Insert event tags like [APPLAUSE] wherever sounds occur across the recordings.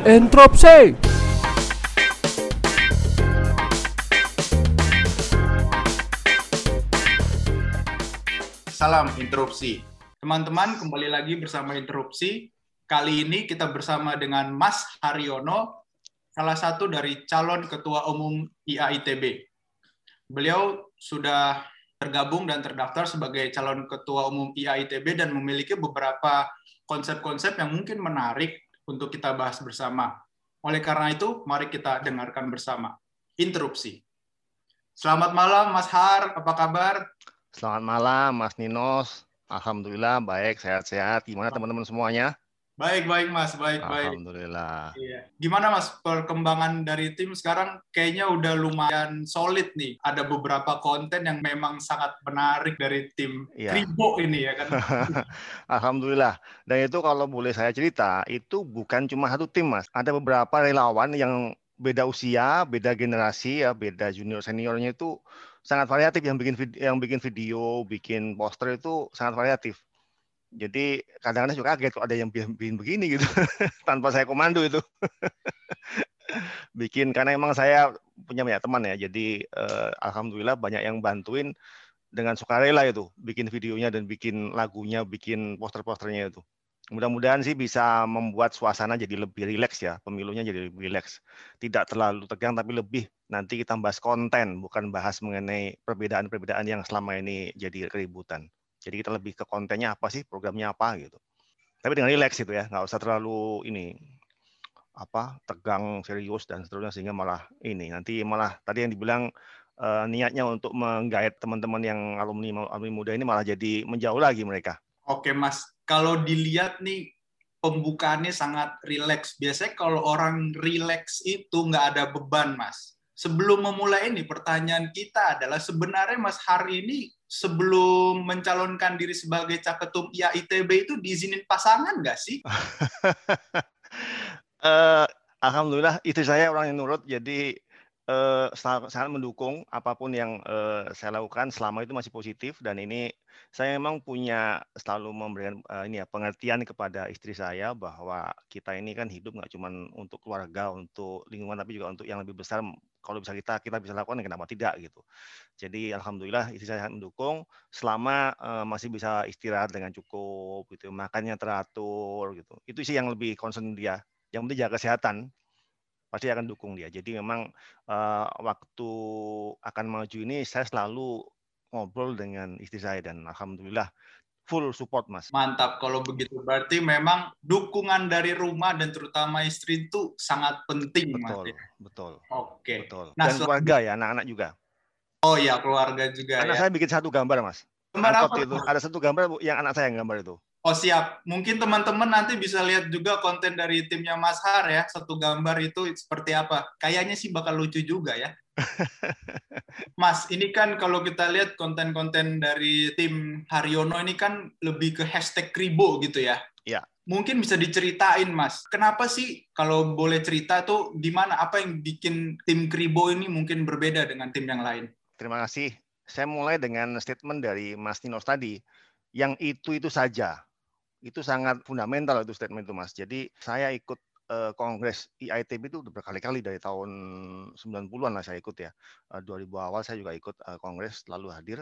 Entropsi. Salam interupsi. Teman-teman, kembali lagi bersama interupsi. Kali ini kita bersama dengan Mas Haryono, salah satu dari calon ketua umum IAITB. Beliau sudah tergabung dan terdaftar sebagai calon ketua umum IAITB dan memiliki beberapa konsep-konsep yang mungkin menarik untuk kita bahas bersama. Oleh karena itu, mari kita dengarkan bersama. Interupsi. Selamat malam, Mas Har. Apa kabar? Selamat malam, Mas Ninos. Alhamdulillah baik, sehat-sehat. Gimana teman-teman semuanya? Baik, baik Mas, baik, baik. Alhamdulillah. Iya. Gimana Mas perkembangan dari tim sekarang? Kayaknya udah lumayan solid nih. Ada beberapa konten yang memang sangat menarik dari tim Iya. Kribo ini ya kan. [LAUGHS] Alhamdulillah. Dan itu kalau boleh saya cerita, itu bukan cuma satu tim, Mas. Ada beberapa relawan yang beda usia, beda generasi ya, beda junior seniornya itu sangat variatif yang bikin yang bikin video, bikin poster itu sangat variatif. Jadi kadang-kadang juga kaget kok ada yang bikin begini gitu [LAUGHS] tanpa saya komando itu. [LAUGHS] bikin karena emang saya punya banyak teman ya. Jadi eh, alhamdulillah banyak yang bantuin dengan sukarela itu bikin videonya dan bikin lagunya, bikin poster-posternya itu. Mudah-mudahan sih bisa membuat suasana jadi lebih rileks ya, pemilunya jadi lebih rileks. Tidak terlalu tegang tapi lebih nanti kita bahas konten, bukan bahas mengenai perbedaan-perbedaan yang selama ini jadi keributan. Jadi kita lebih ke kontennya apa sih, programnya apa gitu. Tapi dengan rileks itu ya, nggak usah terlalu ini apa tegang, serius dan seterusnya sehingga malah ini nanti malah tadi yang dibilang eh, niatnya untuk menggait teman-teman yang alumni alumni muda ini malah jadi menjauh lagi mereka. Oke Mas, kalau dilihat nih pembukaannya sangat rileks. Biasanya kalau orang rileks itu nggak ada beban Mas. Sebelum memulai ini, pertanyaan kita adalah sebenarnya Mas hari ini sebelum mencalonkan diri sebagai caketum IAITB itu diizinin pasangan nggak sih? [LAUGHS] Eh, alhamdulillah istri saya orang yang nurut jadi eh, sangat, mendukung apa pun yang eh, saya lakukan selama itu masih positif dan ini saya memang punya selalu memberikan eh, ini ya pengertian kepada istri saya bahwa kita ini kan hidup nggak cuma untuk keluarga untuk lingkungan tapi juga untuk yang lebih besar kalau bisa kita kita bisa lakukan kenapa tidak gitu. Jadi alhamdulillah istri saya mendukung. Selama eh, masih bisa istirahat dengan cukup gitu makannya teratur gitu. Itu sih yang lebih concern dia. Yang penting jaga kesehatan pasti akan dukung dia. Jadi memang eh, waktu akan maju ini saya selalu ngobrol dengan istri saya dan alhamdulillah full support mas. Mantap kalau begitu. Berarti memang dukungan dari rumah dan terutama istri itu sangat penting Mas. Betul, ya? betul, Oke. betul. Nah, Dan keluarga ya, anak-anak juga. Oh ya keluarga juga Anak ya. saya bikin satu gambar mas. Gambar Angkot apa itu. Ada satu gambar yang anak saya yang gambar itu. Oh siap. Mungkin teman-teman nanti bisa lihat juga konten dari timnya Mas Har ya. Satu gambar itu seperti apa. Kayaknya sih bakal lucu juga ya. Mas, ini kan kalau kita lihat konten-konten dari tim Haryono ini kan lebih ke hashtag kribo gitu ya. Iya. Mungkin bisa diceritain Mas, kenapa sih kalau boleh cerita tuh gimana, apa yang bikin tim kribo ini mungkin berbeda dengan tim yang lain? Terima kasih. Saya mulai dengan statement dari Mas Ninos tadi. Yang itu-itu saja. Itu sangat fundamental itu statement itu Mas. Jadi saya ikut eh, kongres IITB itu udah berkali-kali dari tahun 90-an lah saya ikut ya. Eh, 2000 awal saya juga ikut eh, kongres lalu hadir.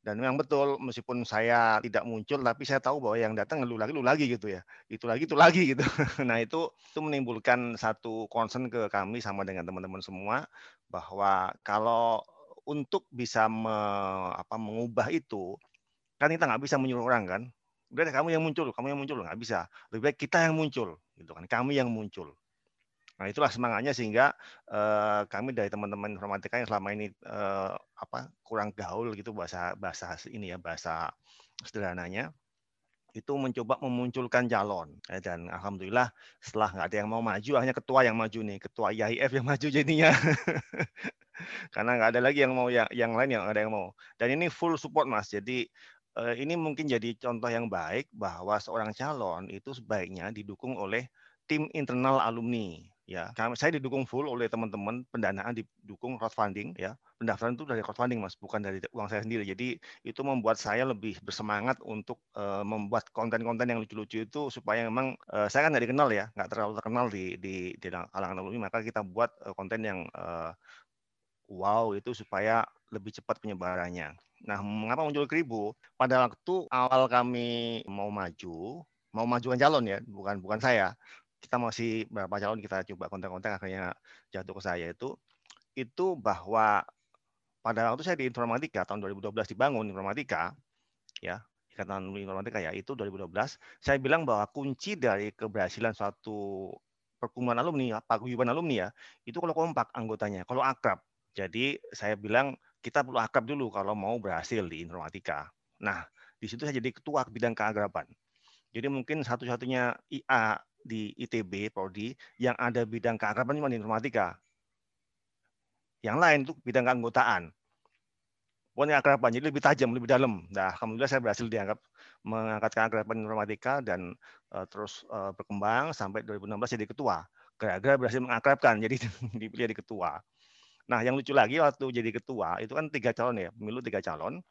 Dan memang betul meskipun saya tidak muncul tapi saya tahu bahwa yang datang lu lagi lu lagi gitu ya. Itu lagi itu lagi gitu. [LAUGHS] Nah, itu itu menimbulkan satu concern ke kami sama dengan teman-teman semua bahwa kalau untuk bisa me- apa, mengubah itu kan kita nggak bisa menyuruh orang kan udah kamu yang muncul kamu yang muncul nggak bisa lebih baik kita yang muncul gitu kan. Kami yang muncul. Nah itulah semangatnya sehingga eh, kami dari teman-teman informatika yang selama ini eh, apa kurang gaul gitu bahasa bahasa ini ya bahasa sederhananya itu mencoba memunculkan calon. Eh, dan alhamdulillah setelah nggak ada yang mau maju hanya ketua yang maju nih ketua IAIF yang maju jadinya. [LAUGHS] Karena nggak ada lagi yang mau yang yang lain yang ada yang mau. Dan ini full support mas. Jadi ini mungkin jadi contoh yang baik bahwa seorang calon itu sebaiknya didukung oleh tim internal alumni ya. Kami saya didukung full oleh teman-teman pendanaan didukung crowdfunding ya. Pendaftaran itu dari crowdfunding mas bukan dari uang saya sendiri. Jadi itu membuat saya lebih bersemangat untuk uh, membuat konten-konten yang lucu-lucu itu supaya memang uh, saya kan nggak dikenal ya. Nggak terlalu terkenal di di di kalangan alumni. Maka kita buat konten yang uh, wow itu supaya lebih cepat penyebarannya. Nah mengapa muncul kribo pada waktu awal kami mau maju mau majukan calon ya bukan bukan saya. Kita masih beberapa calon kita coba kontak-kontak akhirnya jatuh ke saya itu. Itu bahwa pada waktu saya di informatika tahun 2012 dibangun informatika ya ikatan informatika ya itu 2012 saya bilang bahwa kunci dari keberhasilan suatu perkumpulan alumni paguyuban alumni ya itu kalau kompak anggotanya kalau akrab. Jadi saya bilang kita perlu akrab dulu kalau mau berhasil di informatika nah di situ saya jadi ketua bidang keagraban jadi mungkin satu-satunya IA di ITB prodi yang ada bidang keakraban cuma di informatika. Yang lain itu bidang keanggotaan. Pokoknya keakraban, jadi lebih tajam, lebih dalam. Nah, alhamdulillah saya berhasil dianggap mengangkat keakraban informatika dan uh, terus uh, berkembang sampai 2016 jadi ketua. Gara-gara berhasil mengakrabkan, jadi [LAUGHS] dipilih jadi ketua. Nah, yang lucu lagi waktu jadi ketua itu kan tiga calon ya, pemilu tiga calon.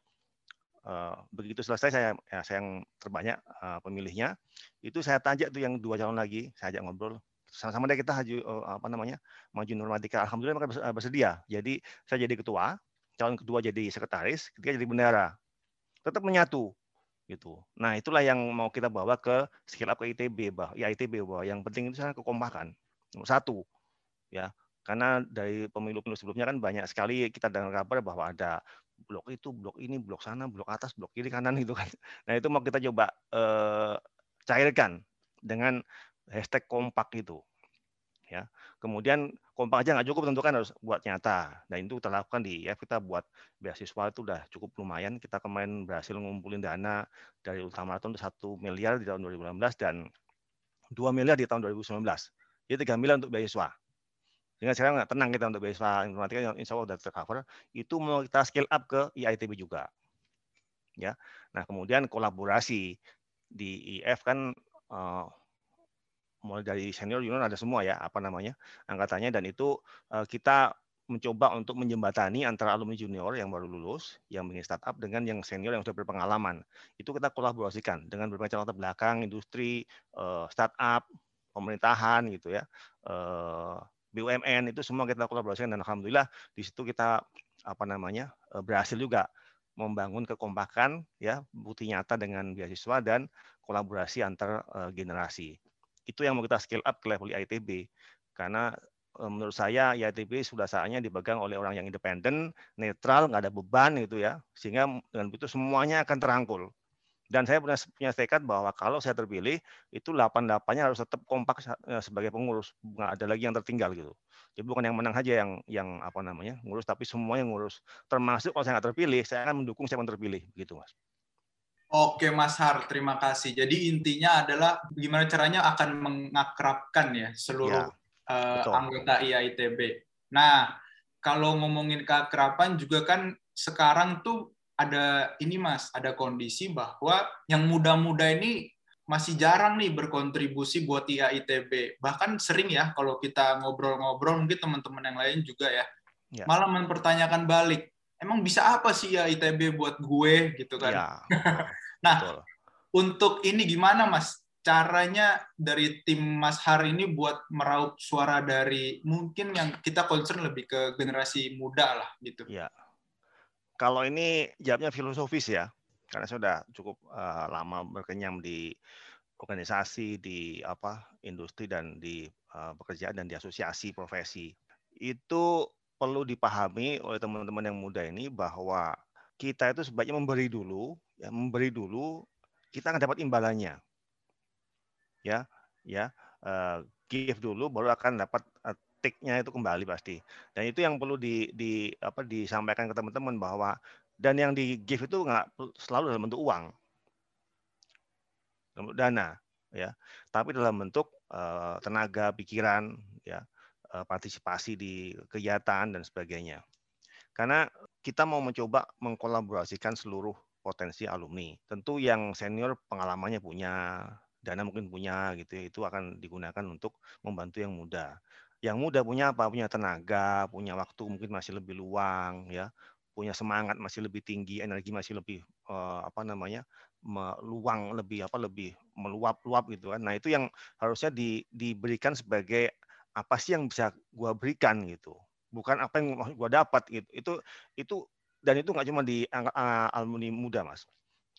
Uh, begitu selesai saya ya, saya yang terbanyak uh, pemilihnya. Itu saya tanya tuh yang dua calon lagi saya ajak ngobrol. Sama-sama deh kita haju uh, apa namanya maju normatika. Alhamdulillah mereka bersedia. Jadi saya jadi ketua calon kedua jadi sekretaris ketiga jadi bendera tetap menyatu gitu. Nah itulah yang mau kita bawa ke skill up ke ITB bah ya ITB bahwa yang penting itu saya kekompakan satu ya karena dari pemilu-pemilu sebelumnya kan banyak sekali kita dengar kabar bahwa ada blok itu, blok ini, blok sana, blok atas, blok kiri, kanan itu kan. [LAUGHS] Nah itu mau kita coba eh, cairkan dengan hashtag kompak itu. Ya, kemudian kompak aja nggak cukup tentukan harus buat nyata. Dan itu kita lakukan di ya kita buat beasiswa itu udah cukup lumayan. Kita kemarin berhasil ngumpulin dana dari Ultramarathon satu miliar di tahun 2016 dan 2 miliar di tahun 2019. Jadi 3 miliar untuk beasiswa. Sehingga sekarang tenang kita untuk beasiswa informatika yang insya Allah sudah tercover. Itu mau kita scale up ke IITB juga. Ya. Nah kemudian kolaborasi di IF kan uh, mulai dari senior junior ada semua ya apa namanya angkatannya dan itu uh, kita mencoba untuk menjembatani antara alumni junior yang baru lulus yang ingin startup dengan yang senior yang sudah berpengalaman itu kita kolaborasikan dengan berbagai latar belakang industri uh, startup pemerintahan gitu ya BUMN itu semua kita kolaborasikan dan alhamdulillah di situ kita apa namanya eh, berhasil juga membangun kekompakan ya bukti nyata dengan beasiswa dan kolaborasi antar uh, generasi. Itu yang mau kita scale up ke level ITB karena uh, menurut saya ITB sudah saatnya dipegang oleh orang yang independen, netral, nggak ada beban gitu ya, sehingga dengan itu semuanya akan terangkul. Dan saya punya, punya tekad bahwa kalau saya terpilih, itu 8-8-nya harus tetap kompak eh, sebagai pengurus. Nggak ada lagi yang tertinggal gitu. Jadi bukan yang menang aja yang yang apa namanya ngurus, tapi semua yang ngurus. Termasuk kalau saya nggak terpilih, saya akan mendukung siapa yang terpilih. Begitu, Mas. Oke, Mas Har, terima kasih. Jadi intinya adalah gimana caranya akan mengakrabkan ya seluruh ya, uh, anggota IAITB. Nah, kalau ngomongin keakraban juga kan sekarang tuh ada ini Mas, ada kondisi bahwa yang muda-muda ini masih jarang nih berkontribusi buat IAITB. Bahkan sering ya kalau kita ngobrol-ngobrol mungkin teman-teman yang lain juga ya, ya. malah mempertanyakan balik, emang bisa apa sih IAITB buat gue gitu kan. Ya. [LAUGHS] nah, Betul. untuk ini gimana Mas? Caranya dari tim Mas Har ini buat meraup suara dari mungkin yang kita concern lebih ke generasi muda lah gitu. Ya. Kalau ini jawabnya filosofis ya, karena saya sudah cukup uh, lama berkenyam di organisasi, di apa industri dan di uh, pekerjaan dan di asosiasi profesi. Itu perlu dipahami oleh teman-teman yang muda ini bahwa kita itu sebaiknya memberi dulu, ya memberi dulu, kita akan dapat imbalannya. Ya, ya, uh, give dulu baru akan dapat take-nya itu kembali pasti. Dan itu yang perlu di, di apa disampaikan ke teman-teman bahwa dan yang di give itu nggak selalu dalam bentuk uang, dalam bentuk dana, ya, tapi dalam bentuk uh, tenaga, pikiran, ya, uh, partisipasi di kegiatan dan sebagainya. Karena kita mau mencoba mengkolaborasikan seluruh potensi alumni. Tentu yang senior pengalamannya punya, dana mungkin punya gitu ya, itu akan digunakan untuk membantu yang muda. Yang muda punya apa? Punya tenaga, punya waktu mungkin masih lebih luang ya, punya semangat masih lebih tinggi, energi masih lebih uh, apa namanya? meluang lebih apa lebih meluap-luap gitu kan. Nah, itu yang harusnya di, diberikan sebagai apa sih yang bisa gua berikan gitu. Bukan apa yang gua dapat gitu. Itu itu dan itu nggak cuma di uh, alumni muda, Mas.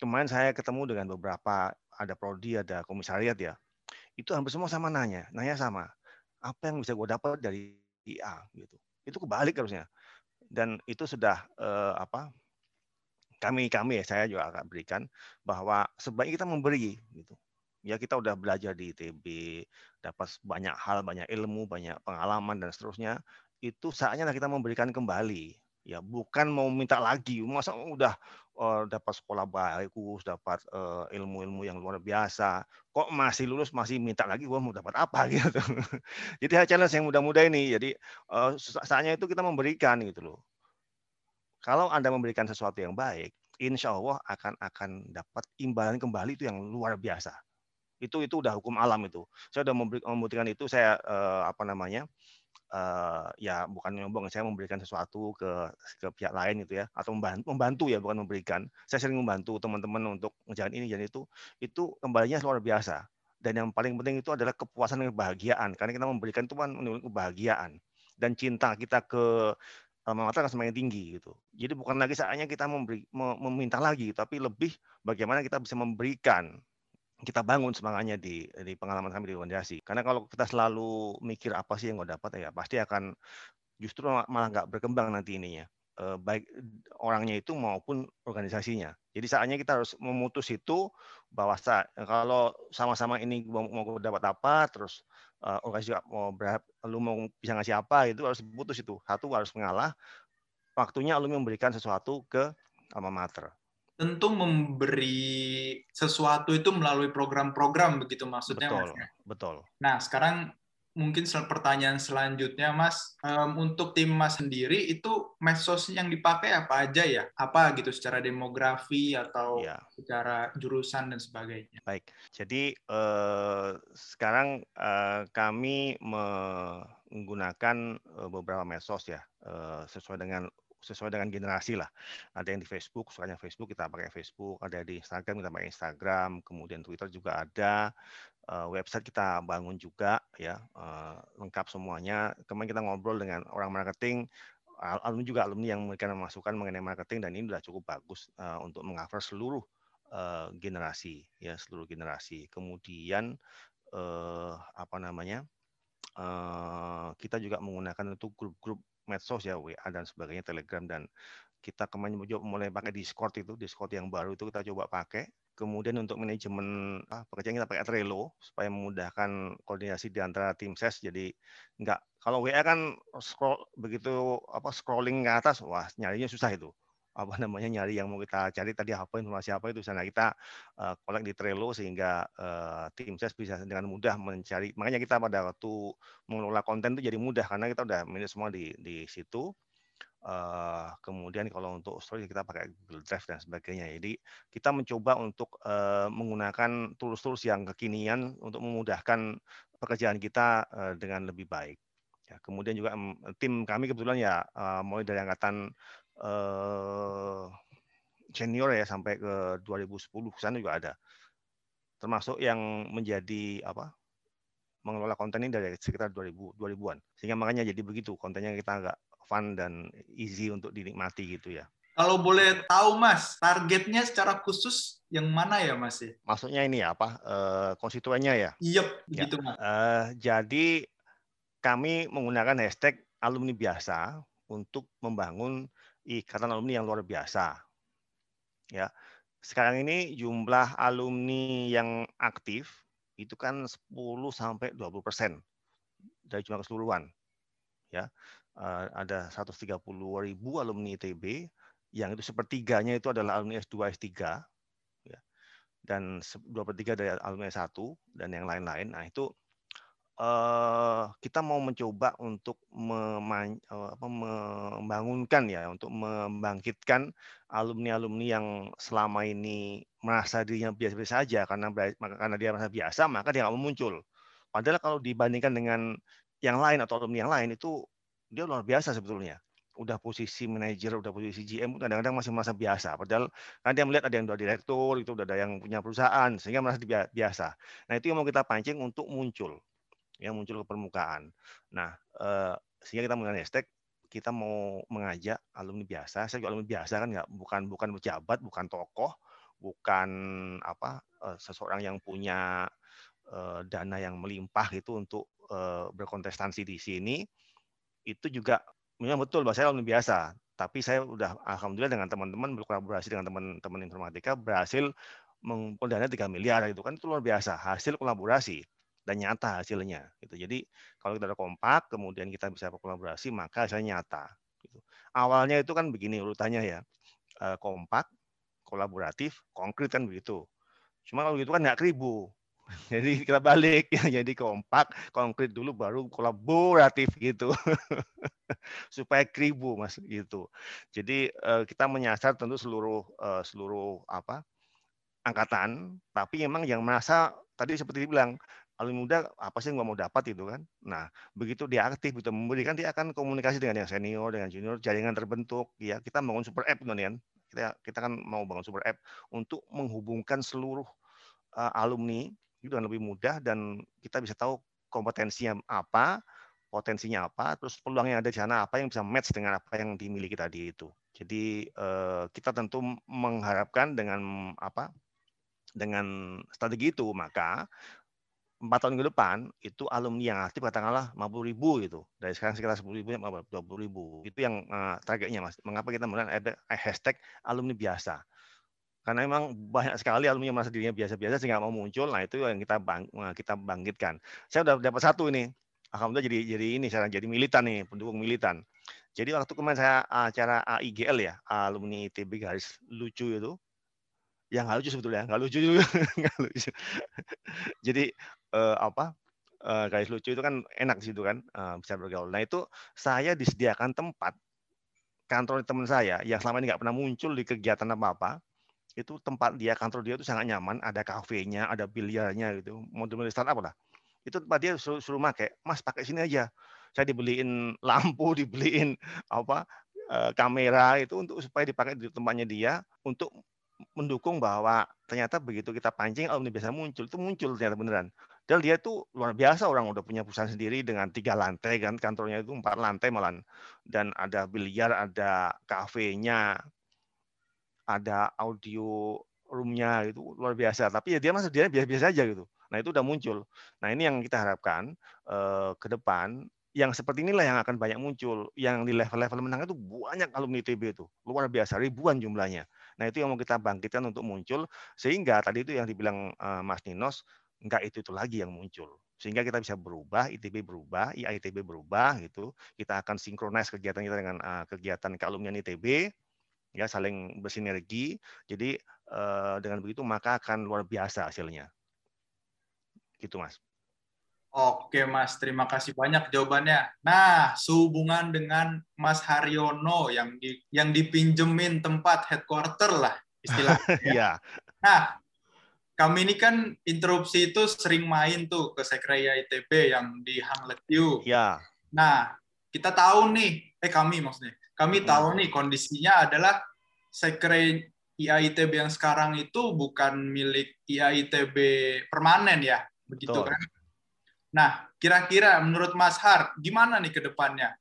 Kemarin saya ketemu dengan beberapa ada prodi, ada komisariat ya. Itu hampir semua sama nanya, nanya sama. Apa yang bisa gue dapat dari IA gitu. Itu kebalik harusnya. Dan itu sudah eh, apa? Kami kami ya saya juga akan berikan bahwa sebaiknya kita memberi gitu. Ya kita udah belajar di ITB, dapat banyak hal, banyak ilmu, banyak pengalaman dan seterusnya. Itu saatnya kita memberikan kembali ya bukan mau minta lagi masa udah uh, dapat sekolah bagus dapat uh, ilmu-ilmu yang luar biasa. Kok masih lulus masih minta lagi gua mau dapat apa [LAUGHS] gitu. Jadi challenge yang muda-muda ini. Jadi uh, saatnya itu kita memberikan gitu loh. Kalau anda memberikan sesuatu yang baik insya Allah akan akan dapat imbalan kembali itu yang luar biasa. Itu itu udah hukum alam itu. Saya udah memberikan itu. Saya uh, apa namanya uh, ya bukan nyombong saya memberikan sesuatu ke ke pihak lain itu ya atau membantu membantu ya bukan memberikan. Saya sering membantu teman-teman untuk menjalankan ini dan itu itu kembalinya luar biasa. Dan yang paling penting itu adalah kepuasan dan kebahagiaan karena kita memberikan itu kan kebahagiaan. Dan cinta kita ke alma mater semakin tinggi gitu. Jadi bukan lagi saatnya kita memberi, meminta lagi, tapi lebih bagaimana kita bisa memberikan kita bangun semangatnya di di pengalaman kami di organisasi. Karena kalau kita selalu mikir apa sih yang gue dapat ya pasti akan justru malah nggak berkembang nanti ininya eh, baik orangnya itu maupun organisasinya. Jadi saatnya kita harus memutus itu bahwa kalau sama-sama ini mau, mau dapat apa, terus uh, organisasi mau berapa, lu mau bisa ngasih apa itu harus putus itu. Satu harus mengalah, waktunya lu memberikan sesuatu ke alma mater tentu memberi sesuatu itu melalui program-program begitu maksudnya betul, mas. Ya? Betul. Nah sekarang mungkin pertanyaan selanjutnya mas um, untuk tim mas sendiri itu medsos yang dipakai apa aja ya? Apa gitu secara demografi atau ya. secara jurusan dan sebagainya? Baik. Jadi eh, sekarang eh, kami menggunakan eh, beberapa medsos ya sesuai dengan sesuai dengan generasi lah. Ada yang di Facebook, sukanya Facebook kita pakai Facebook, ada di Instagram kita pakai Instagram, kemudian Twitter juga ada, uh, website kita bangun juga ya uh, lengkap semuanya. Kemarin kita ngobrol dengan orang marketing, alumni juga alumni yang memberikan masukan mengenai marketing dan ini sudah cukup bagus uh, untuk mengcover seluruh uh, generasi ya seluruh generasi. Kemudian apa namanya? Kita juga menggunakan itu grup-grup medsos ya WA dan sebagainya Telegram dan kita kemarin mulai pakai Discord itu Discord yang baru itu kita coba pakai. Kemudian untuk manajemen ah, pekerjaan kita pakai Trello supaya memudahkan koordinasi di antara tim ses. Jadi enggak kalau WA kan scroll begitu apa scrolling ke atas wah nyarinya susah itu apa namanya nyari yang mau kita cari tadi apa informasi apa itu sana kita uh, di Trello sehingga uh, tim ses bisa dengan mudah mencari. Makanya kita pada waktu mengelola konten itu jadi mudah karena kita udah manage semua di di situ. Uh, kemudian kalau untuk story kita pakai Google Drive dan sebagainya. Jadi kita mencoba untuk uh, menggunakan tools-tools yang kekinian untuk memudahkan pekerjaan kita uh, dengan lebih baik. Ya, kemudian juga um, tim kami kebetulan ya uh, mulai dari angkatan uh, senior ya sampai ke 2010 sana juga ada. Termasuk yang menjadi apa? mengelola konten ini dari sekitar 2000 2000-an. Sehingga makanya jadi begitu kontennya kita agak fun dan easy untuk dinikmati gitu ya. Kalau boleh tahu Mas, targetnya secara khusus yang mana ya Mas? Maksudnya ini ya apa? Uh, konstituennya ya? Iya, yep, gitu Mas. Uh, jadi kami menggunakan hashtag alumni biasa untuk membangun ikatan alumni yang luar biasa. Ya. Sekarang ini jumlah alumni yang aktif itu kan 10 sampai 20 persen dari jumlah keseluruhan. Ya, eh, ada 130 ribu alumni ITB, yang itu sepertiganya itu adalah alumni S2, S3, ya, dan dua per tiga dari alumni S1 dan yang lain-lain. Nah itu uh, kita mau mencoba untuk apa, membangunkan ya, untuk membangkitkan alumni-alumni yang selama ini merasa dirinya biasa-biasa saja karena karena dia merasa biasa maka dia nggak muncul. Padahal kalau dibandingkan dengan yang lain atau alumni yang lain itu dia luar biasa sebetulnya. Udah posisi manajer, udah posisi GM, kadang-kadang masih merasa biasa. Padahal kan dia melihat ada yang udah direktur, itu udah ada yang punya perusahaan, sehingga merasa biasa. Nah itu yang mau kita pancing untuk muncul yang muncul ke permukaan. Nah, eh, sehingga kita menggunakan hashtag kita mau mengajak alumni biasa. Saya juga alumni biasa kan nggak bukan bukan pejabat, bukan tokoh, bukan apa eh, seseorang yang punya eh, dana yang melimpah itu untuk berkontestansi di sini. Itu juga memang betul bahwa saya alumni biasa. Tapi saya udah alhamdulillah dengan teman-teman berkolaborasi dengan teman-teman informatika berhasil mengumpul dana 3 miliar itu kan itu luar biasa hasil kolaborasi dan nyata hasilnya gitu. Jadi kalau kita ada kompak kemudian kita bisa berkolaborasi maka hasilnya nyata gitu. Awalnya itu kan begini urutannya ya. Eh, kompak, kolaboratif, konkret kan begitu. Cuma kalau gitu kan nggak kribu. [LAUGHS] Jadi kita balik ya, [LAUGHS] jadi kompak, konkret dulu baru kolaboratif gitu. [LAUGHS] Supaya kribu Mas gitu. Jadi eh, kita menyasar tentu seluruh eh, seluruh apa? angkatan, tapi memang yang merasa tadi seperti dibilang alumni muda apa sih nggak mau dapat itu kan. Nah, begitu dia aktif bisa memberikan dia akan komunikasi dengan yang senior, dengan junior, jaringan terbentuk. Ya, kita bangun super app kan. Kita kita kan mau bangun super app untuk menghubungkan seluruh uh, alumni itu dengan lebih mudah dan kita bisa tahu kompetensinya apa, potensinya apa, terus peluang yang ada di sana apa yang bisa match dengan apa yang dimiliki tadi itu. Jadi uh, kita tentu mengharapkan dengan apa dengan strategi itu maka empat tahun ke depan itu alumni yang aktif katakanlah 50 ribu gitu. Dari sekarang sekitar 10 ribu 20 ribu. Itu yang uh, targetnya mas. Mengapa kita melihat ada hashtag alumni biasa? Karena memang banyak sekali alumni yang merasa dirinya biasa-biasa sehingga mau muncul nah itu yang kita bang, eh, kita bangkitkan. Saya udah dapat satu ini. Alhamdulillah jadi jadi ini sekarang jadi militan nih pendukung militan. Jadi waktu kemarin saya acara AIGL ya alumni ITB garis lucu itu. Yang nggak lucu sebetulnya nggak lucu juga [LAUGHS] nggak lucu. Jadi uh, apa uh, garis lucu itu kan enak di situ kan uh, bisa bergaul. Nah itu saya disediakan tempat kantor teman saya yang selama ini nggak pernah muncul di kegiatan apa apa itu tempat dia kantor dia itu sangat nyaman ada kafenya ada biliarnya gitu model-model startup lah. Itu tempat dia suruh, suruh pakai mas pakai sini aja. Saya dibeliin [LAUGHS] lampu dibeliin apa kamera itu untuk supaya dipakai di tempatnya dia untuk mendukung bahwa ternyata begitu kita pancing alumni biasa muncul itu muncul ternyata beneran. Dan dia tuh luar biasa orang udah punya perusahaan sendiri dengan tiga lantai kan kantornya itu empat lantai malah dan ada biliar, ada kafenya, ada audio roomnya itu luar biasa. Tapi ya dia masih dia biasa-biasa aja gitu. Nah itu udah muncul. Nah ini yang kita harapkan eh, ke depan yang seperti inilah yang akan banyak muncul. Yang di level-level menengah itu banyak alumni TB itu. Luar biasa, ribuan jumlahnya. Nah itu yang mau kita bangkitkan untuk muncul. Sehingga tadi itu yang dibilang uh, Mas Ninos, enggak itu itu lagi yang muncul. Sehingga kita bisa berubah, ITB berubah, IITB berubah gitu. Kita akan sinkronis kegiatan kita dengan uh, kegiatan kealumnian ITB, ya saling bersinergi. Jadi uh, dengan begitu maka akan luar biasa hasilnya. Gitu Mas. Oke Mas, terima kasih banyak jawabannya. Nah, sehubungan dengan Mas Haryono yang di, yang dipinjemin tempat headquarter lah istilahnya. [LAUGHS] Iya. nah, kami ini kan interupsi itu sering main tuh ke Sekreya ITB yang di Hangletiu. Iya. Nah, kita tahu nih, eh kami maksudnya, kami hmm. tahu nih kondisinya adalah Sekre IAITB yang sekarang itu bukan milik IAITB permanen ya, begitu Betul. kan? Nah, kira-kira menurut Mas Har, gimana nih ke depannya?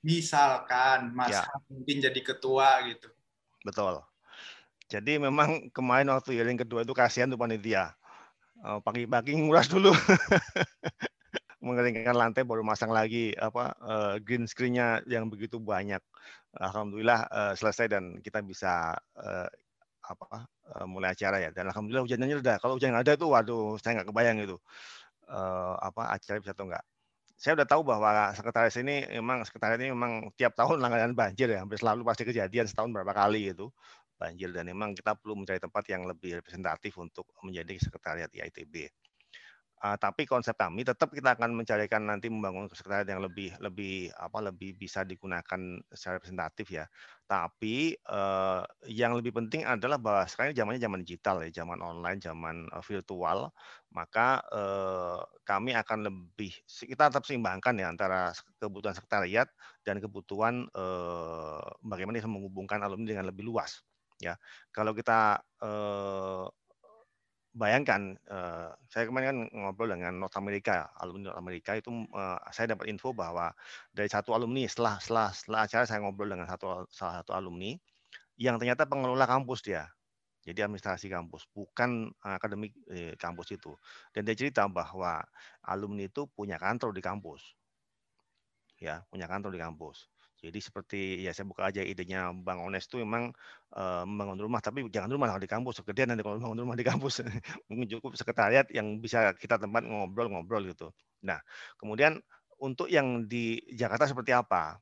Misalkan Mas ya. Har mungkin jadi ketua gitu. Betul. Jadi memang kemarin waktu hearing kedua itu kasihan tuh panitia. Eh, pagi-pagi nguras dulu. [LAUGHS] mengeringkan lantai baru masang lagi apa uh, green screen-nya yang begitu banyak. Alhamdulillah uh, selesai dan kita bisa apa mulai acara ya. Dan alhamdulillah hujannya reda. Kalau hujan ada tuh waduh saya nggak kebayang itu apa acara bisa atau enggak. Saya udah tahu bahwa sekretaris ini memang sekretaris ini memang tiap tahun langganan banjir ya, hampir selalu pasti kejadian setahun berapa kali itu banjir dan memang kita perlu mencari tempat yang lebih representatif untuk menjadi sekretariat IITB. Uh, tapi konsep kami tetap kita akan mencarikan nanti membangun sekretariat yang lebih lebih apa lebih bisa digunakan secara representatif ya. Tapi uh, yang lebih penting adalah bahwa sekarang zamannya zaman digital ya, zaman online, zaman uh, virtual, maka uh, kami akan lebih kita tetap seimbangkan ya antara kebutuhan sekretariat dan kebutuhan uh, bagaimana bisa menghubungkan alumni dengan lebih luas ya. Kalau kita uh, bayangkan, uh, saya kemarin kan ngobrol dengan North America, alumni North America itu uh, saya dapat info bahwa dari satu alumni setelah setelah setelah acara saya ngobrol dengan satu salah satu alumni yang ternyata pengelola kampus dia. Jadi administrasi kampus, bukan akademik eh, kampus itu. Dan dia cerita bahwa alumni itu punya kantor di kampus. Ya, punya kantor di kampus. Jadi seperti ya saya buka aja idenya Bang Ones itu memang uh, membangun rumah, tapi jangan rumah di kampus. Kemudian nanti kalau membangun rumah di kampus [LAUGHS] mungkin cukup sekretariat yang bisa kita tempat ngobrol-ngobrol gitu. Nah, kemudian untuk yang di Jakarta seperti apa?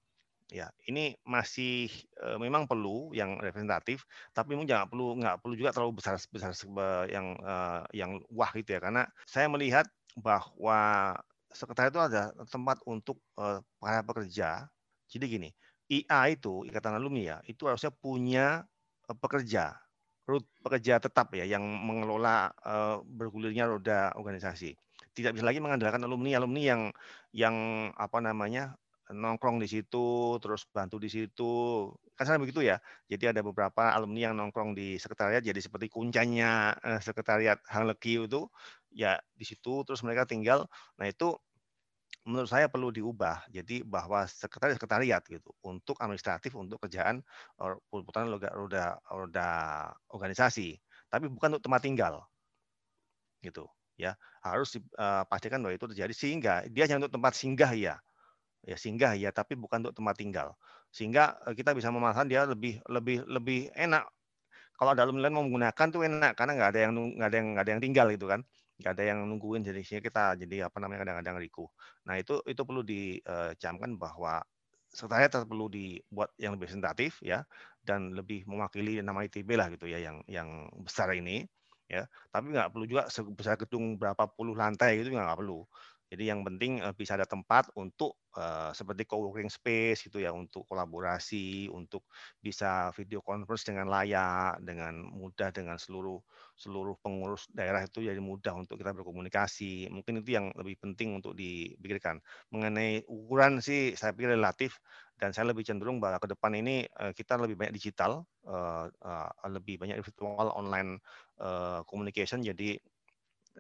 Ya, ini masih uh, memang perlu yang representatif, tapi mungkin jangan perlu nggak perlu juga terlalu besar besar yang uh, yang wah gitu ya, karena saya melihat bahwa sekretariat itu ada tempat untuk uh, para pekerja jadi gini, IA itu Ikatan Alumni ya, itu harusnya punya eh, pekerja, pekerja tetap ya yang mengelola uh, bergulirnya roda organisasi. Tidak bisa lagi mengandalkan alumni alumni yang yang apa namanya nongkrong di situ, terus bantu di situ. Kan sana begitu ya. Jadi ada beberapa alumni yang nongkrong di sekretariat jadi seperti kuncanya eh, sekretariat Hang Lekyu itu ya di situ terus mereka tinggal. Nah, itu menurut saya perlu diubah. Jadi bahwa sekretariat sekretariat gitu untuk administratif untuk kerjaan putaran roda, roda organisasi, tapi bukan untuk tempat tinggal. Gitu ya. Harus dipastikan eh, bahwa itu terjadi sehingga dia hanya untuk tempat singgah ya. Ya singgah ya, tapi bukan untuk tempat tinggal. Sehingga eh, kita bisa memanfaatkan dia lebih lebih lebih enak. Kalau ada alumni mau menggunakan tuh enak karena nggak ada yang nggak ada yang nggak ada yang tinggal gitu kan nggak ada yang nungguin jadi kita jadi apa namanya kadang-kadang riku. Nah itu itu perlu dicamkan bahwa sekretariat tetap perlu dibuat yang lebih representatif ya dan lebih mewakili nama ITB lah gitu ya yang yang besar ini ya tapi nggak perlu juga sebesar gedung berapa puluh lantai gitu nggak perlu jadi yang penting eh, bisa ada tempat untuk uh, seperti co-working space gitu ya untuk kolaborasi, untuk bisa video conference dengan layak, dengan mudah dengan seluruh seluruh pengurus daerah itu jadi mudah untuk kita berkomunikasi. Mungkin itu yang lebih penting untuk dipikirkan. Mengenai ukuran sih saya pikir relatif dan saya lebih cenderung bahwa ke depan ini uh, kita lebih banyak digital, lebih banyak virtual online communication jadi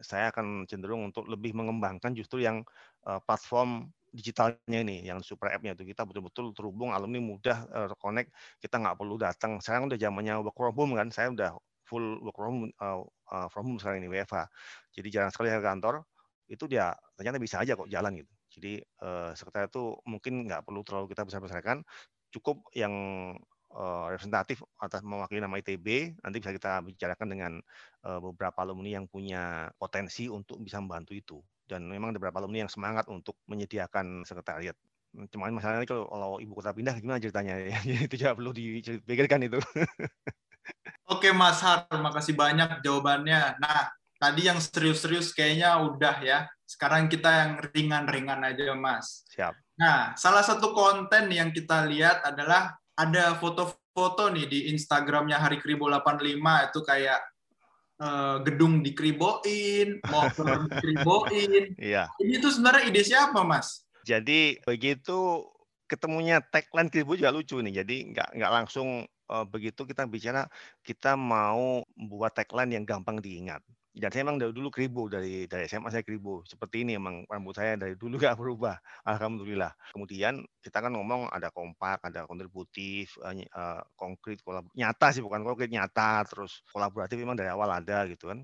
saya akan cenderung untuk lebih mengembangkan justru yang uh, platform digitalnya ini, yang super app-nya itu kita betul-betul terhubung alumni mudah uh, connect, kita nggak perlu datang. Sekarang udah zamannya work from home kan, saya udah full work from uh, from home sekarang ini WFH. Jadi jarang sekali ke kantor, itu dia ternyata bisa aja kok jalan gitu. Jadi uh, sekretariat itu mungkin nggak perlu terlalu kita besar-besarkan, cukup yang representatif atas mewakili nama ITB nanti bisa kita bicarakan dengan uh, beberapa alumni yang punya potensi untuk bisa membantu itu. Dan memang ada beberapa alumni yang semangat untuk menyediakan sekretariat. Cuma masalahnya kalau, kalau ibu kota pindah gimana ceritanya? [LAUGHS] Ya itu juga perlu dipikirkan itu. [LAUGHS] Oke Mas Har makasih banyak jawabannya. Nah tadi yang serius-serius kayaknya udah ya. Sekarang kita yang ringan-ringan aja Mas. Siap. Nah salah satu konten yang kita lihat adalah ada foto-foto nih di Instagramnya Hari Kribo 85 itu kayak uh, gedung dikriboin, motor [LAUGHS] dikriboin. Iya. Ini tuh sebenarnya ide siapa, Mas? Jadi begitu ketemunya tagline Kribo juga lucu nih. Jadi nggak nggak langsung uh, begitu kita bicara kita mau buat tagline yang gampang diingat dan saya memang dari dulu kribo dari dari SMA saya kribo seperti ini emang rambut saya dari dulu gak berubah. Alhamdulillah. Kemudian kita kan ngomong ada kompak ada kontributif uh, konkret kolab nyata sih bukan konkret nyata. Terus kolaboratif memang dari awal ada gitu kan.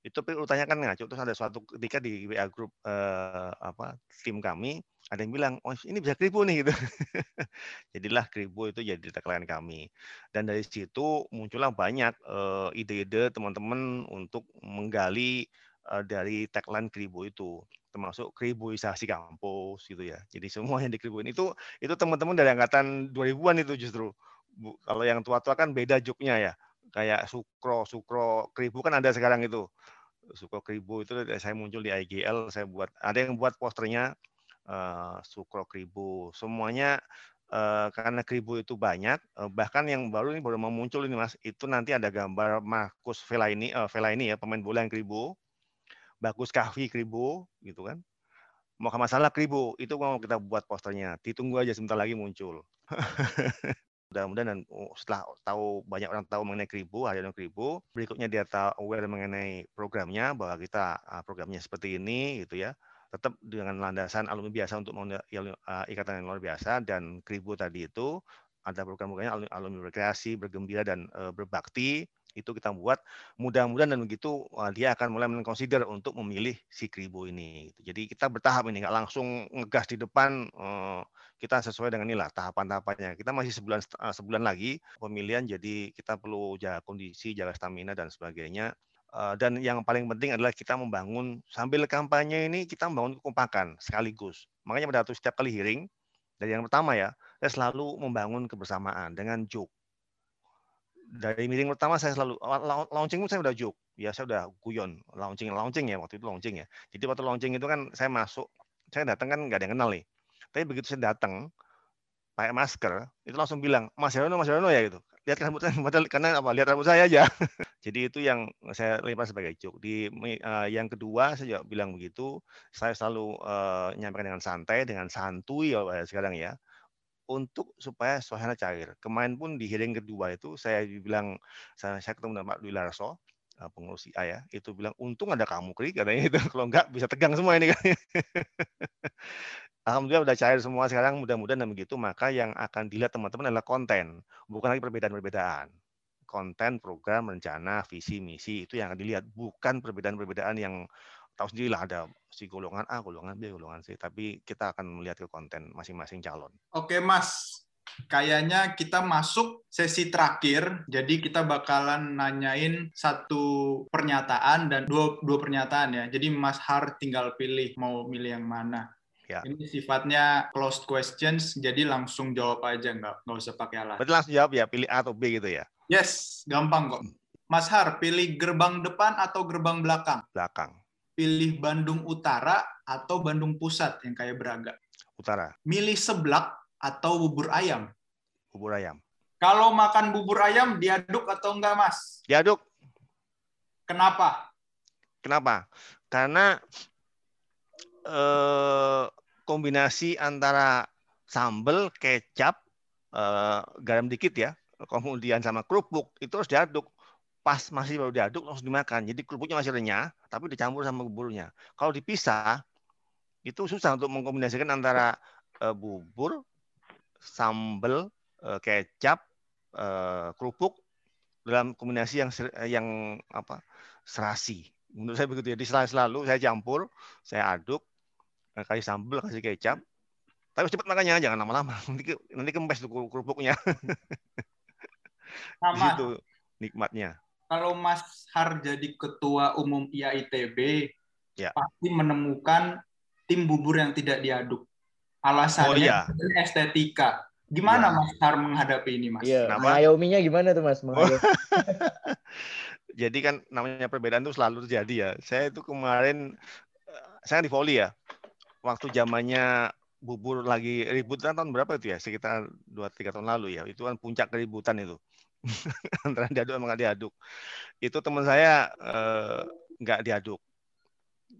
Itu urutannya kan ngaco terus ada suatu ketika di WA grup uh, apa tim kami ada yang bilang, oh ini bisa kribo nih gitu. [LAUGHS] Jadilah kribo itu jadi tagline kami. Dan dari situ muncullah banyak uh, ide-ide teman-teman untuk menggali uh, dari tagline kribo itu termasuk kriboisasi kampus gitu ya. Jadi [LAUGHS] semua yang dikriboin itu itu teman-teman dari angkatan 2000-an itu justru. Bu, kalau yang tua-tua kan beda juknya ya. Kayak sukro, sukro, kribo kan ada sekarang itu Sukro Kribo itu saya muncul di IGL, saya buat ada yang buat posternya uh, Sukro Kribo. Semuanya uh, karena Kribo itu banyak, uh, bahkan yang baru ini baru mau muncul ini Mas, itu nanti ada gambar Marcus Fellaini, uh, Fellaini ya pemain bola yang Kribo, Bagus Kahvi Kribo gitu kan. Mau masalah Kribo, itu mau kita buat posternya. Ditunggu aja sebentar lagi muncul. [LAUGHS] mudah-mudahan dan oh, setelah tahu banyak orang tahu mengenai Kribo, Haryono Kribo, berikutnya dia tahu aware mengenai programnya bahwa kita uh, programnya seperti ini gitu ya. Tetap dengan landasan alumni biasa untuk uh, ikatan yang luar biasa dan Kribo tadi itu ada program-programnya alumni, alumni berkreasi, bergembira dan uh, berbakti itu kita buat mudah-mudahan dan begitu dia akan mulai mengconsider untuk memilih si Kribo ini. Jadi kita bertahap ini nggak langsung ngegas di depan kita sesuai dengan inilah tahapan-tahapannya. Kita masih sebulan sebulan lagi pemilihan, jadi kita perlu jaga kondisi, jaga stamina dan sebagainya. Uh, dan yang paling penting adalah kita membangun sambil kampanye ini kita membangun kekompakan sekaligus. Makanya pada waktu setiap kali hearing dari yang pertama ya, saya selalu membangun kebersamaan dengan joke. Dari meeting pertama saya selalu launching pun saya udah joke, ya saya udah guyon launching launching ya waktu itu launching ya. Jadi waktu launching itu kan saya masuk, saya datang kan nggak ada yang kenal nih tapi begitu saya datang pakai masker, itu langsung bilang, Mas Herono, Mas Herono ya gitu. Lihat rambut saya, [LAUGHS] karena apa? Lihat rambut saya aja. [LAUGHS] Jadi itu yang saya lempar sebagai joke. Di uh, yang kedua saya juga bilang begitu. Saya selalu uh, nyampaikan dengan santai, dengan santuy ya sekarang ya untuk supaya suasana cair. Kemarin pun di hearing kedua itu saya bilang saya, saya ketemu dengan Pak Dwi Larso, pengurus IA ya, itu bilang untung ada kamu krik katanya itu [LAUGHS] kalau enggak bisa tegang semua ini kan. Alhamdulillah udah cair semua sekarang mudah-mudahan dan begitu maka yang akan dilihat teman-teman adalah konten. Bukan lagi perbedaan-perbedaan. Konten program rencana visi misi itu yang akan dilihat. Bukan perbedaan-perbedaan yang tahu sendiri lah ada si golongan A golongan B golongan C tapi kita akan melihat ke konten masing-masing calon. Oke mas kayaknya kita masuk sesi terakhir. Jadi kita bakalan nanyain satu pernyataan dan dua, dua pernyataan ya. Jadi Mas Har tinggal pilih mau milih yang mana. Ya. Ini sifatnya closed questions, jadi langsung jawab aja, nggak nggak usah pakai alat. Berarti langsung jawab ya, pilih A atau B gitu ya? Yes, gampang kok. Mas Har, pilih gerbang depan atau gerbang belakang? Belakang. Pilih Bandung Utara atau Bandung Pusat yang kayak Braga? Utara. Milih seblak atau bubur ayam? Bubur ayam. Kalau makan bubur ayam diaduk atau enggak, Mas? Diaduk. Kenapa? Kenapa? Karena eh, kombinasi antara sambal, kecap, eh, garam dikit ya, kemudian sama kerupuk itu harus diaduk. Pas masih baru diaduk langsung dimakan. Jadi kerupuknya masih renyah, tapi dicampur sama buburnya. Kalau dipisah itu susah untuk mengkombinasikan antara eh, bubur, sambal, eh, kecap, eh, kerupuk dalam kombinasi yang yang apa serasi. Menurut saya begitu ya. Di selalu saya campur, saya aduk, kasih sambal, kasih kecap. Tapi cepat makannya, jangan lama-lama. [LAUGHS] Nanti nanti kempes tuh kerupuknya. Sama. [LAUGHS] Itu nikmatnya. Kalau Mas Har jadi ketua umum IAITB, ya. pasti menemukan tim bubur yang tidak diaduk. Alasannya oh, iya. estetika. Gimana ya. Mas Har menghadapi ini, Mas? Iya. Mengayominya gimana tuh, Mas? [LAUGHS] jadi kan namanya perbedaan itu selalu terjadi ya. Saya itu kemarin eh, saya di volley ya waktu zamannya bubur lagi ributan tahun berapa itu ya? Sekitar 2-3 tahun lalu ya. Itu kan puncak keributan itu. [LAUGHS] Antara diaduk sama nggak diaduk. Itu teman saya eh, nggak diaduk.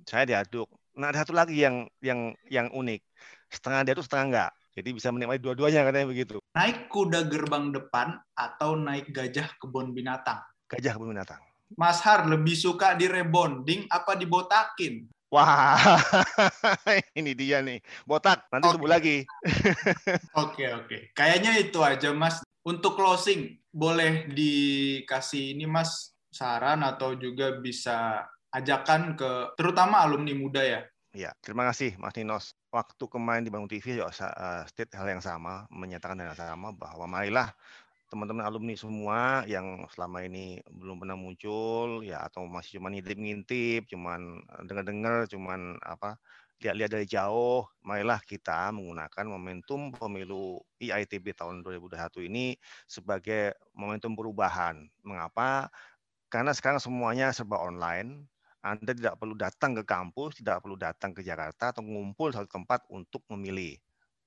Saya diaduk. Nah, ada satu lagi yang yang yang unik. Setengah diaduk, setengah enggak. Jadi bisa menikmati dua-duanya katanya begitu. Naik kuda gerbang depan atau naik gajah kebun binatang? Gajah kebun binatang. Mas Har lebih suka di rebonding apa dibotakin? Wah, [LAUGHS] ini dia nih. Botak, nanti okay. lagi. [LAUGHS] Oke, oke. Okay. Kayaknya itu aja, Mas. Untuk closing, boleh dikasih ini, Mas, saran atau juga bisa ajakan ke terutama alumni muda ya? Iya, terima kasih Mas Ninos. Waktu kemarin di Bangun TV juga uh, state hal yang sama, menyatakan hal yang sama bahwa marilah teman-teman alumni semua yang selama ini belum pernah muncul ya atau masih cuma ngintip-ngintip, cuman eh, dengar-dengar, cuman apa lihat-lihat dari jauh, marilah kita menggunakan momentum pemilu IITB tahun 2021 ini sebagai momentum perubahan. Mengapa? Karena sekarang semuanya serba online, Anda tidak perlu datang ke kampus, tidak perlu datang ke Jakarta atau ngumpul satu tempat untuk memilih.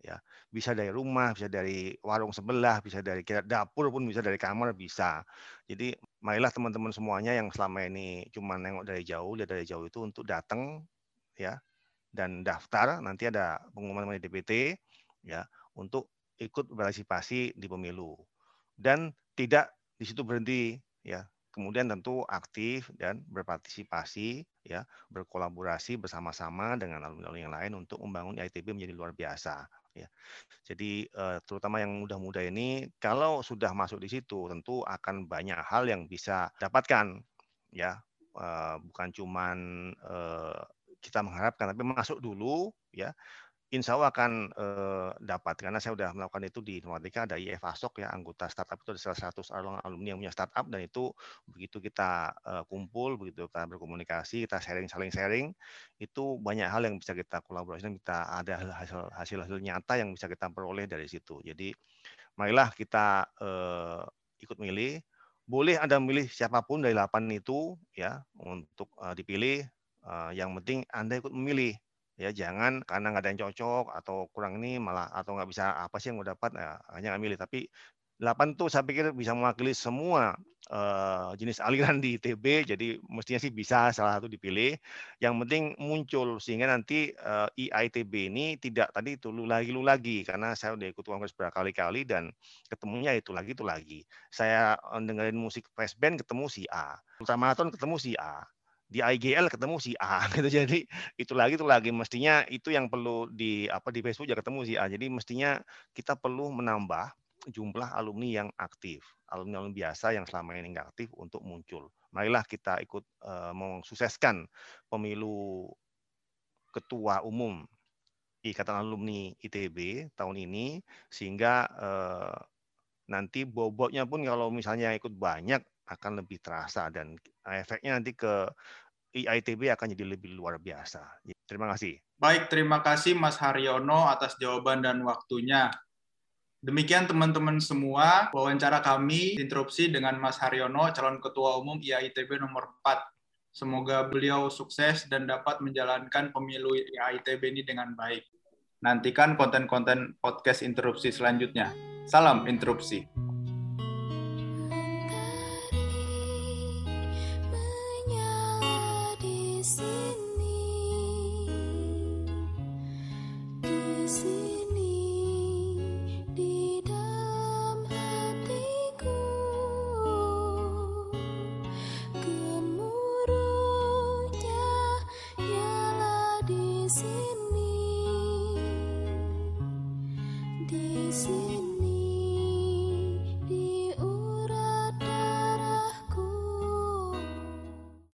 Ya, bisa dari rumah, bisa dari warung sebelah, bisa dari dapur pun bisa dari kamar bisa. Jadi marilah teman-teman semuanya yang selama ini cuma nengok dari jauh, lihat dari jauh itu untuk datang ya dan daftar nanti ada pengumuman dari DPT ya untuk ikut berpartisipasi di pemilu dan tidak di situ berhenti ya kemudian tentu aktif dan berpartisipasi ya berkolaborasi bersama-sama dengan alumni-alumni yang lain untuk membangun ITB menjadi luar biasa ya. Jadi eh, terutama yang muda-muda ini kalau sudah masuk di situ tentu akan banyak hal yang bisa dapatkan ya. Eh, bukan cuman eh, kita mengharapkan tapi masuk dulu ya insya Allah akan eh, dapat. Karena saya sudah melakukan itu di informatika ada IF Asok ya anggota startup itu ada salah satu alumni yang punya startup dan itu begitu kita eh, kumpul begitu kita berkomunikasi kita sharing saling sharing itu banyak hal yang bisa kita kolaborasi dan kita ada hasil hasil hasil nyata yang bisa kita peroleh dari situ. Jadi marilah kita eh, ikut milih. Boleh anda milih siapa pun dari delapan itu ya untuk uh, dipilih uh, yang penting anda ikut memilih ya jangan karena nggak ada yang cocok atau kurang ini malah atau nggak bisa apa sih yang mau dapat ya, hanya nggak milih. Tapi 8 tuh saya pikir bisa mewakili semua uh, jenis aliran di ITB jadi mestinya sih bisa salah satu dipilih. Yang penting muncul sehingga nanti uh, eh, IITB ini tidak tadi itu lu lagi lu lagi karena saya udah ikut kongres berkali-kali dan ketemunya itu lagi itu lagi. Saya dengerin musik fest band ketemu si A ultramaraton ketemu si A di IGL ketemu si A [LAUGHS] gitu. Jadi itu lagi itu lagi mestinya itu yang perlu di apa di Facebook juga ketemu si A. Jadi mestinya kita perlu menambah jumlah alumni yang aktif alumni alumni biasa yang selama ini nggak aktif untuk muncul. Marilah kita ikut uh, mensukseskan pemilu ketua umum Ikatan Alumni ITB tahun ini sehingga uh, nanti bobotnya pun kalau misalnya ikut banyak akan lebih terasa dan efeknya nanti ke IITB akan jadi lebih luar biasa. Terima kasih. Baik, terima kasih Mas Haryono atas jawaban dan waktunya. Demikian teman-teman semua, wawancara kami interupsi dengan Mas Haryono, calon ketua umum IAITB nomor 4. Semoga beliau sukses dan dapat menjalankan pemilu IAITB ini dengan baik. Nantikan konten-konten podcast interupsi selanjutnya. Salam interupsi.